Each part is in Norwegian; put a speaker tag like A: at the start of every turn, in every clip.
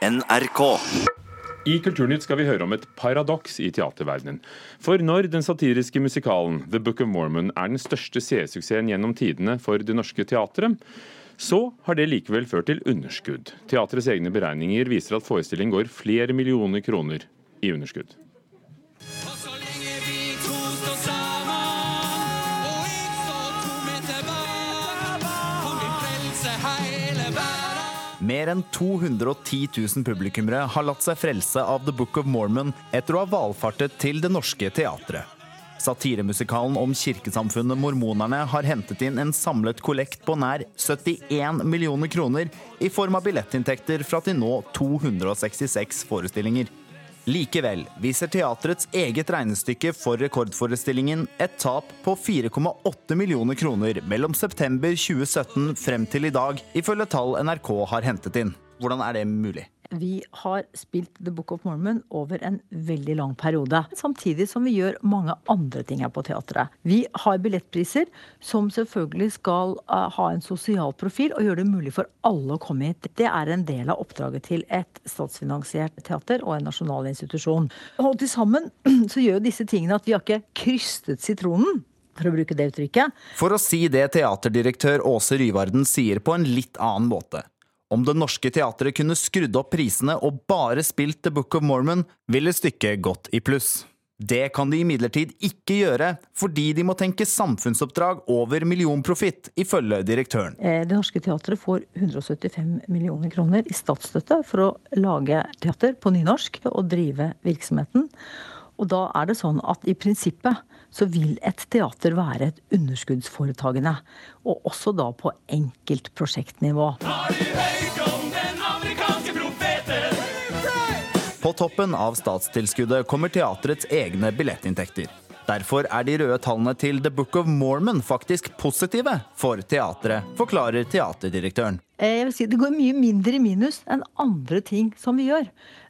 A: NRK.
B: I Kulturnytt skal vi høre om et paradoks i teaterverdenen. For når den satiriske musikalen The Book of Mormon er den største seersuksessen gjennom tidene for det norske teatret, så har det likevel ført til underskudd. Teatrets egne beregninger viser at forestillingen går flere millioner kroner i underskudd.
C: Mer enn 210 000 publikummere har latt seg frelse av The Book of Mormon etter å ha valfartet til Det Norske Teatret. Satiremusikalen om kirkesamfunnet Mormonerne har hentet inn en samlet kollekt på nær 71 millioner kroner i form av billettinntekter fra til nå 266 forestillinger. Likevel viser teatrets eget regnestykke for rekordforestillingen et tap på 4,8 millioner kroner mellom september 2017 frem til i dag, ifølge tall NRK har hentet inn. Hvordan er det mulig?
D: Vi har spilt The Book of Mormon over en veldig lang periode. Samtidig som vi gjør mange andre ting her på teatret. Vi har billettpriser som selvfølgelig skal eh, ha en sosial profil og gjøre det mulig for alle å komme hit. Det er en del av oppdraget til et statsfinansiert teater og en nasjonal institusjon. Og til sammen så gjør jo disse tingene at vi har ikke krystet sitronen. For å bruke det uttrykket.
C: For å si det teaterdirektør Åse Ryvarden sier på en litt annen måte. Om Det Norske Teatret kunne skrudd opp prisene og bare spilt The Book of Mormon, ville stykket gått i pluss. Det kan de imidlertid ikke gjøre, fordi de må tenke samfunnsoppdrag over millionprofitt, ifølge direktøren.
D: Eh, Det Norske Teatret får 175 millioner kroner i statsstøtte for å lage teater på nynorsk og drive virksomheten. Og da er det sånn at i prinsippet så vil et teater være et underskuddsforetagende. Og også da på enkeltprosjektnivå.
E: Har?
C: På toppen av statstilskuddet kommer teatrets egne billettinntekter. Derfor er de røde tallene til The Book of Mormon faktisk positive for teatret, forklarer teaterdirektøren.
D: Eh, Jeg vil si Det går mye mindre i minus enn andre ting som vi gjør.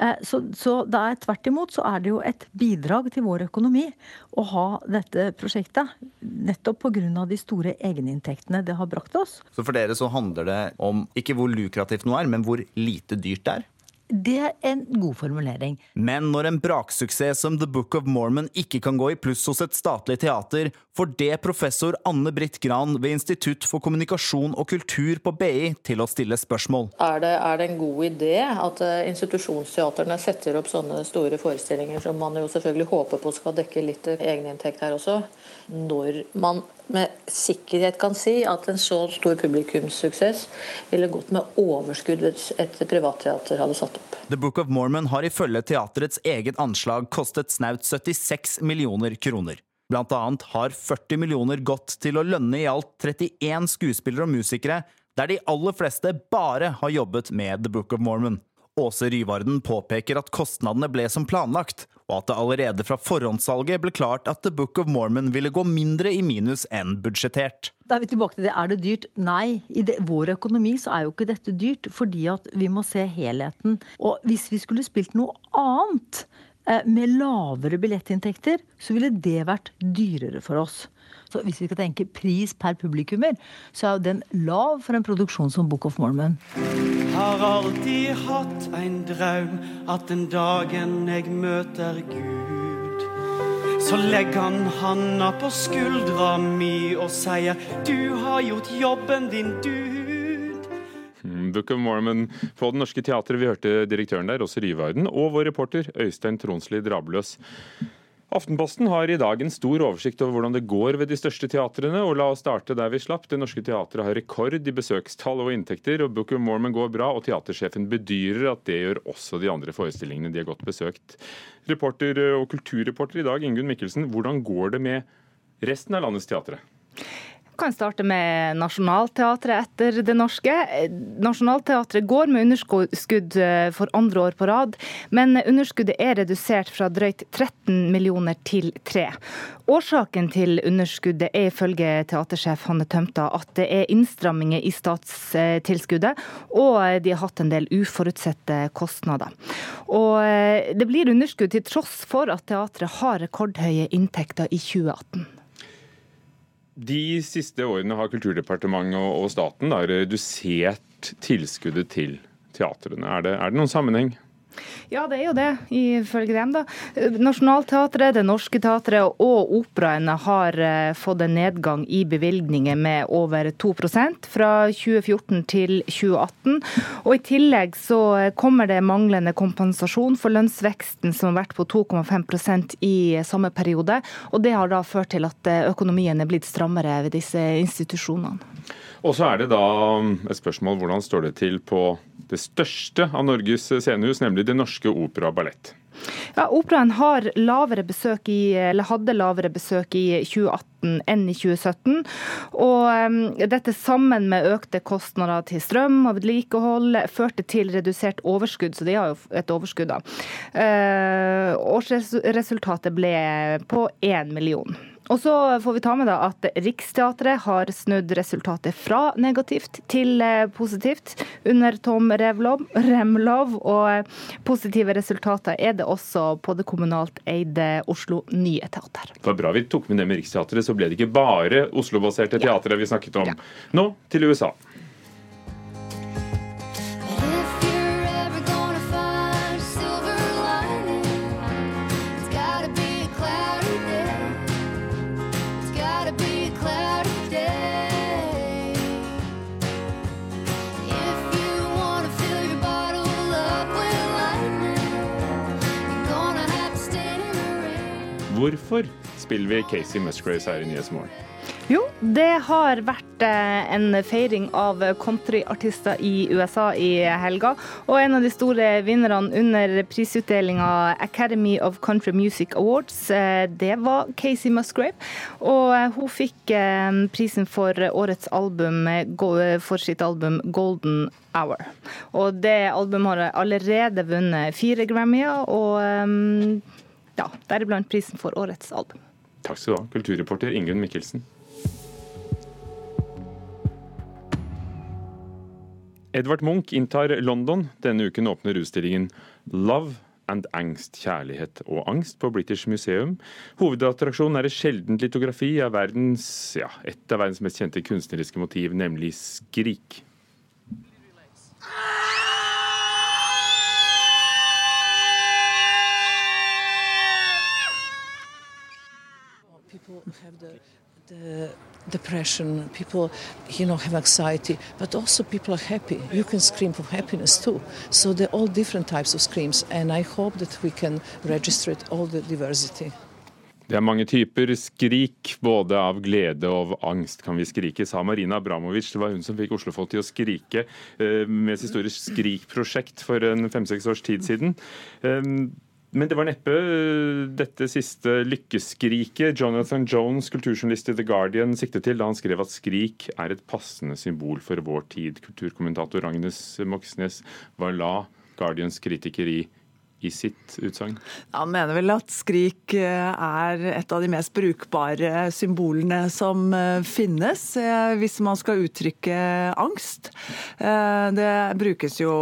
D: Eh, Så, så er tvert imot så er det jo et bidrag til vår økonomi å ha dette prosjektet. Nettopp pga. de store egeninntektene det har brakt oss.
C: Så for dere så handler det om ikke hvor lukrativt noe er, men hvor lite dyrt det er?
D: Det er en god formulering.
C: Men når en braksuksess som The Book of Mormon ikke kan gå i pluss hos et statlig teater, får det professor Anne Britt Gran ved Institutt for kommunikasjon og kultur på BI til å stille spørsmål.
F: Er det, er det en god idé at eh, institusjonsteaterne setter opp sånne store forestillinger som man jo selvfølgelig håper på skal dekke litt eh, egeninntekt her også, når man med sikkerhet kan si at en så stor publikumssuksess ville gått med overskudd et privatteater hadde satt opp?
C: The Book of Mormon har ifølge teaterets eget anslag kostet snaut 76 millioner kroner. Blant annet har 40 millioner gått til å lønne i alt 31 skuespillere og musikere, der de aller fleste bare har jobbet med The Book of Mormon. Åse Ryvarden påpeker at kostnadene ble som planlagt, og at det allerede fra forhåndssalget ble klart at The Book of Mormon ville gå mindre i minus enn budsjettert.
D: Da er vi tilbake til det. Er det dyrt? Nei. I det, vår økonomi så er jo ikke dette dyrt, fordi at vi må se helheten. Og hvis vi skulle spilt noe annet, eh, med lavere billettinntekter, så ville det vært dyrere for oss. Så hvis vi skal tenke pris per publikummer, så er jo den lav for en produksjon som Book of Mormon.
G: Har alltid hatt en drøm at den dagen jeg møter Gud Så legger han handa på skuldra mi og sier Du har gjort jobben din, dude
B: Mm, Book of Mormon på Det Norske Teatret. Vi hørte direktøren der, også Ryvarden, og vår reporter Øystein Tronsli Drabløs. Aftenposten har i dag en stor oversikt over hvordan det går ved de største teatrene. og La oss starte der vi slapp. Det Norske Teatret har rekord i besøkstall og inntekter. og Book of Mormon går bra, og teatersjefen bedyrer at det gjør også de andre forestillingene de har godt besøkt. Reporter og kulturreporter i dag, Ingunn Mikkelsen, hvordan går det med resten av landets teatre?
H: Kan starte med Nationaltheatret etter Det Norske. Nationaltheatret går med underskudd eh, for andre år på rad, men underskuddet er redusert fra drøyt 13 millioner til 3. Årsaken til underskuddet er ifølge teatersjef Hanne Tømta at det er innstramminger i statstilskuddet, og de har hatt en del uforutsette kostnader. Og eh, det blir underskudd til tross for at teatret har rekordhøye inntekter i 2018.
B: De siste årene har Kulturdepartementet og staten da redusert tilskuddet til teatrene. Er det, er det noen sammenheng?
H: Ja, det er jo det, ifølge dem. da. Nationaltheatret, Det Norske Teatret og operaene har eh, fått en nedgang i bevilgninger med over 2% fra 2014 til 2018. Og I tillegg så kommer det manglende kompensasjon for lønnsveksten som har vært på 2,5% i samme periode. og Det har da ført til at eh, økonomien er blitt strammere ved disse institusjonene.
B: Og så er det da et spørsmål hvordan står det til på det største av Norges scenehus, nemlig Det Norske Opera Ballett.
H: Ja, Operaen lavere i, hadde lavere besøk i 2018 enn i 2017. Og um, dette sammen med økte kostnader til strøm og vedlikehold førte til redusert overskudd, så de har jo et overskudd, da. Uh, årsresultatet ble på én million. Og så får vi ta med da at Riksteatret har snudd resultatet fra negativt til eh, positivt under Tom Revlov, Remlov, og positive resultater er det også på det kommunalt eide Oslo Nye Teater.
B: Det var bra vi tok med det med Riksteatret, så ble det ikke bare Oslo-baserte teatre vi snakket om. Nå til USA. Hvorfor spiller vi Casey Musgraves her i Nyhetsmorgen?
H: Jo, det har vært eh, en feiring av countryartister i USA i helga. Og en av de store vinnerne under prisutdelinga Academy of Country Music Awards, eh, det var Casey Musgrave. Og eh, hun fikk prisen for årets album for sitt album Golden Hour. Og det albumet har allerede vunnet fire Grammyer. og ja, deriblant prisen for årets album.
B: Takk skal du ha, kulturreporter Ingunn Mikkelsen. Edvard Munch inntar London. Denne uken åpner utstillingen Love and Angst, kjærlighet og angst på British Museum. Hovedattraksjonen er et sjeldent litografi av verdens, ja, et av verdens mest kjente kunstneriske motiv, nemlig skrik.
A: people depression, people, you know, have anxiety, but also people are happy. You can scream for happiness too. So they're all different types of screams, and I hope that we can register all the diversity.
B: Det er mange typer skrik, både av glede og av angst kan vi skrike, sa Marina Abramovic. Det var hun som fikk Oslo-folk til å skrike eh, med sitt store Skrik-prosjekt for en fem-seks års tid siden. Men det var neppe eh, dette siste lykkeskriket Jonathan Jones, kulturjournalist i The Guardian, siktet til da han skrev at skrik er et passende symbol for vår tid. Kulturkommentator Agnes Moxnes, hva la Guardians kritiker i i sitt utsagn?
I: Han mener vel at skrik eh, er et av de mest brukbare symbolene som eh, finnes eh, hvis man skal uttrykke angst. Det brukes jo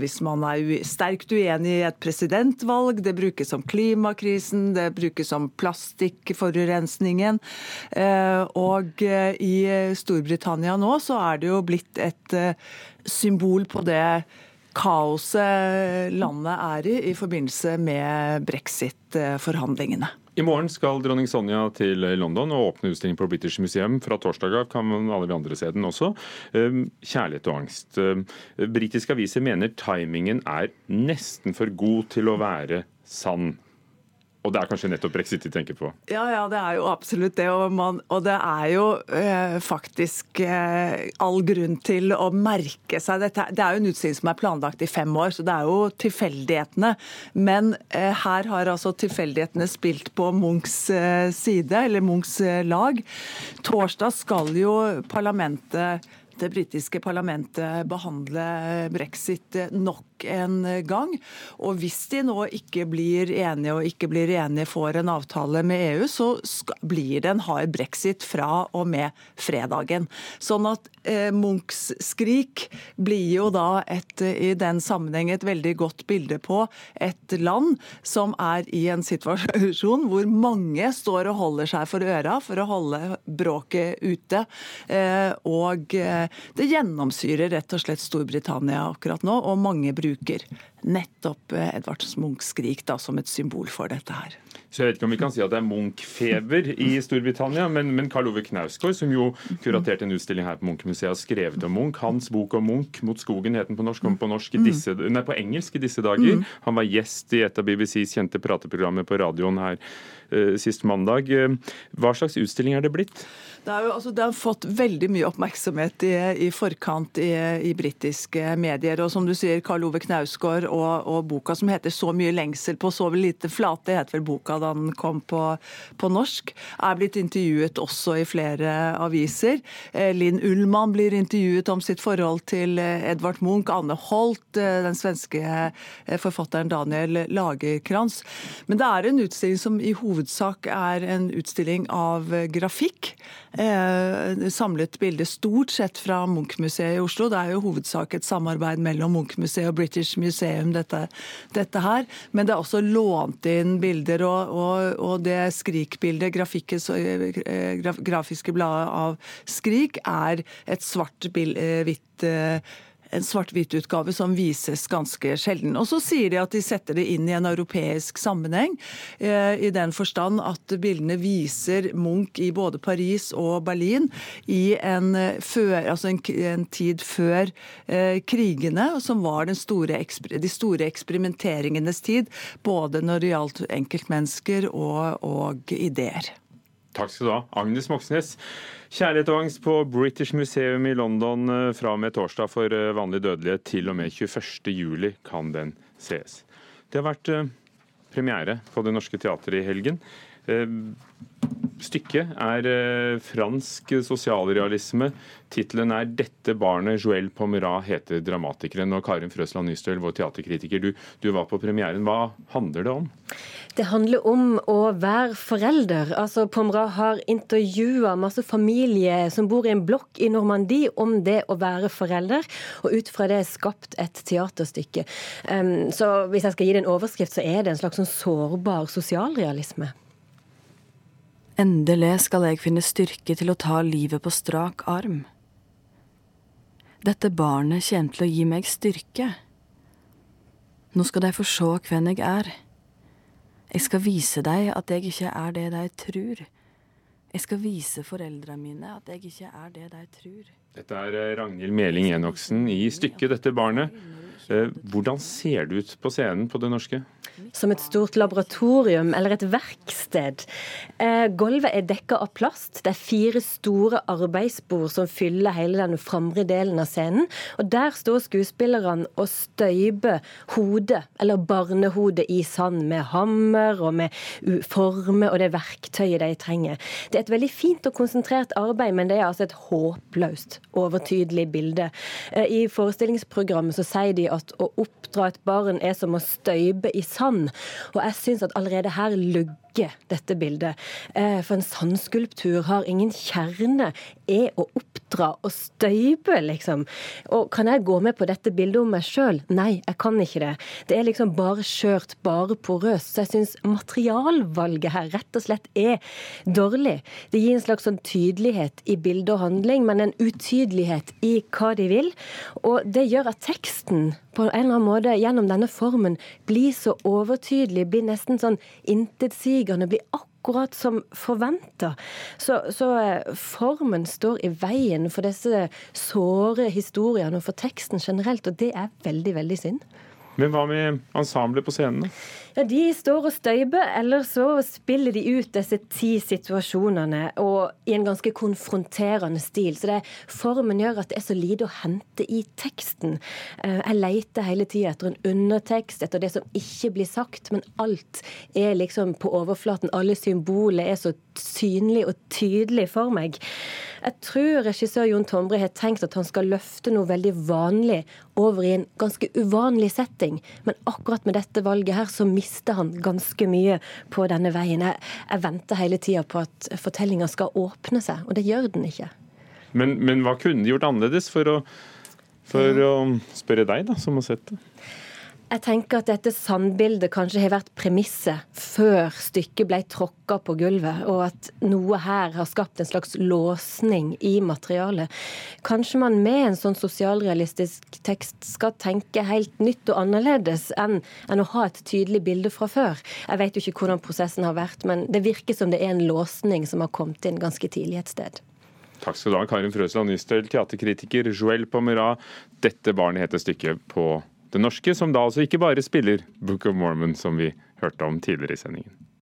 I: hvis man er sterkt uenig i et presidentvalg, det brukes om klimakrisen, det brukes om plastikkforurensningen. Og i Storbritannia nå så er det jo blitt et symbol på det kaoset landet er i i forbindelse med brexit-forhandlingene.
B: I morgen skal dronning Sonja til London og åpne utstilling på British Museum. Fra torsdag av kan alle vi andre se den også. Ehm, kjærlighet og angst. Ehm, britiske aviser mener timingen er nesten for god til å være sann. Og det er kanskje nettopp brexit de tenker på?
I: Ja, ja, det er jo absolutt det. Og, man, og det er jo eh, faktisk eh, all grunn til å merke seg dette. Det er jo en utstilling som er planlagt i fem år, så det er jo tilfeldighetene. Men eh, her har altså tilfeldighetene spilt på Munchs eh, side, eller Munchs eh, lag. Torsdag skal jo parlamentet det britiske parlamentet behandle brexit nok en gang. Og hvis de nå ikke blir enige og ikke blir enige får en avtale med EU, så blir det en hard brexit fra og med fredagen. Sånn at eh, Munchs skrik blir jo da et, i den sammenheng et veldig godt bilde på et land som er i en situasjon hvor mange står og holder seg for øra for å holde bråket ute. Eh, og eh, det gjennomsyrer rett og slett Storbritannia akkurat nå, og mange bruker uker nettopp Edvards Edvard Munchs skrik da, som et symbol for dette her.
B: Så jeg vet ikke om vi kan si at det er Munch-feber i Storbritannia, men, men Karl Ove Knausgård, som jo kuraterte en utstilling her på Munch-museet, har skrevet om Munch. Hans bok om Munch, 'Mot skogen', het den på norsk, kom på, norsk disse, nei, på engelsk i disse dager. Han var gjest i et av BBCs kjente prateprogrammer på radioen her uh, sist mandag. Hva slags utstilling er det blitt?
I: Det, jo, altså, det, har fått veldig mye oppmerksomhet i, i forkant i, i britiske medier. Og som du sier, Karl Ove Knausgård og, og, boka som heter 'Så mye lengsel på så lite flate', het vel boka da den kom på, på, norsk, er blitt intervjuet også i flere aviser. Eh, Linn Ullmann blir intervjuet om sitt forhold til eh, Edvard Munch. Anne Holt, eh, den svenske forfatteren Daniel Lagerkrantz. Men det er en utstilling som i hovedsak er en utstilling av grafikk. Samlet bilde stort sett fra Munch-museet i Oslo. Det er jo hovedsak et samarbeid mellom Munch-museet og British Museum, dette, dette, her. Men det er også lånt inn bilder, og, og, og det Skrik-bildet, eh, grafiske bladet av Skrik, er et svart-hvitt en svart-hvitt-utgave som vises ganske sjelden. Og så sier de at de setter det inn i en europeisk sammenheng, eh, i den forstand at bildene viser Munch i både Paris og Berlin i en, eh, før, altså en, en tid før eh, krigene, som var store, de store eksperimenteringenes tid, både når det gjaldt enkeltmennesker og, og ideer.
B: Takk skal du ha, Agnes Moxnes. Kjærlighet og angst på British Museum i London eh, fra og med torsdag for eh, vanlig dødelighet til og med 21. juli kan den ses. Det har vært eh, premiere på Det Norske Teatret i helgen. Stykket er fransk sosialrealisme. Tittelen er 'Dette barnet'. Joël Pomerat heter dramatikeren. Og Karin Frøsland Nystøl, vår teaterkritiker, du, du var på premieren. Hva handler det om?
J: Det handler om å være forelder. Altså, Pomerat har intervjua masse familie som bor i en blokk i Normandie om det å være forelder, og ut fra det er skapt et teaterstykke. Um, så hvis jeg skal gi det en overskrift, så er det en slags sånn sårbar sosialrealisme.
K: Endelig skal jeg finne styrke til å ta livet på strak arm. Dette barnet kommer til å gi meg styrke. Nå skal de få se hvem jeg er. Jeg skal vise deg at jeg ikke er det de tror. Jeg skal vise foreldrene mine at jeg ikke er det de tror.
B: Dette er eh, Ragnhild Meling Enoksen i stykket 'Dette barnet'. Eh, hvordan ser det ut på scenen på Det Norske?
J: Som et stort laboratorium eller et verksted. Eh, gulvet er dekka av plast. Det er fire store arbeidsbord som fyller hele den framre delen av scenen. Og der står skuespillerne og støyper hodet, eller barnehodet, i sand med hammer og med former og det verktøyet de trenger. Det er et veldig fint og konsentrert arbeid, men det er altså et håpløst overtydelig bilde. I forestillingsprogrammet så sier de at å oppdra et barn er som å støype i sand. Og jeg syns at allerede her lugger dette bildet. Eh, for en sandskulptur har ingen kjerne, er å oppdra og støype, liksom. Og kan jeg gå med på dette bildet om meg sjøl? Nei, jeg kan ikke det. Det er liksom bare skjørt, bare porøst. Så jeg syns materialvalget her rett og slett er dårlig. Det gir en slags sånn tydelighet i bilde og handling, men en utydelighet i hva de vil. Og det gjør at teksten på en eller annen måte gjennom denne formen blir så overtydelig, blir nesten sånn intetsigende blir akkurat som forventa. Så, så, eh, formen står i veien for disse såre historiene og for teksten generelt, og det er veldig, veldig synd.
B: Men hva med ensemblet på scenen?
J: Ja, De står og støyper, eller så spiller de ut disse ti situasjonene og i en ganske konfronterende stil. Så det, formen gjør at det er så lite å hente i teksten. Eh, jeg leter hele tida etter en undertekst, etter det som ikke blir sagt, men alt er liksom på overflaten. Alle symboler er så synlige og tydelige for meg. Jeg tror regissør Jon Tombre har tenkt at han skal løfte noe veldig vanlig over i en ganske uvanlig setting. Men akkurat med dette valget her så mister han ganske mye på denne veien. Jeg, jeg venter hele tida på at fortellinga skal åpne seg, og det gjør den ikke.
B: Men, men hva kunne de gjort annerledes for å, for å spørre deg, da, som har sett det?
J: Jeg tenker at dette sandbildet kanskje har vært premisset før stykket ble tråkka på gulvet, og at noe her har skapt en slags låsning i materialet. Kanskje man med en sånn sosialrealistisk tekst skal tenke helt nytt og annerledes enn, enn å ha et tydelig bilde fra før. Jeg vet jo ikke hvordan prosessen har vært, men det virker som det er en låsning som har kommet inn ganske tidlig et sted.
B: Takk skal du ha, Karin Frøsland Nystøl, teaterkritiker Joel Pomera. Dette barnet heter stykket på det norske, som da altså ikke bare spiller Book of Mormon, som vi hørte om tidligere i sendingen.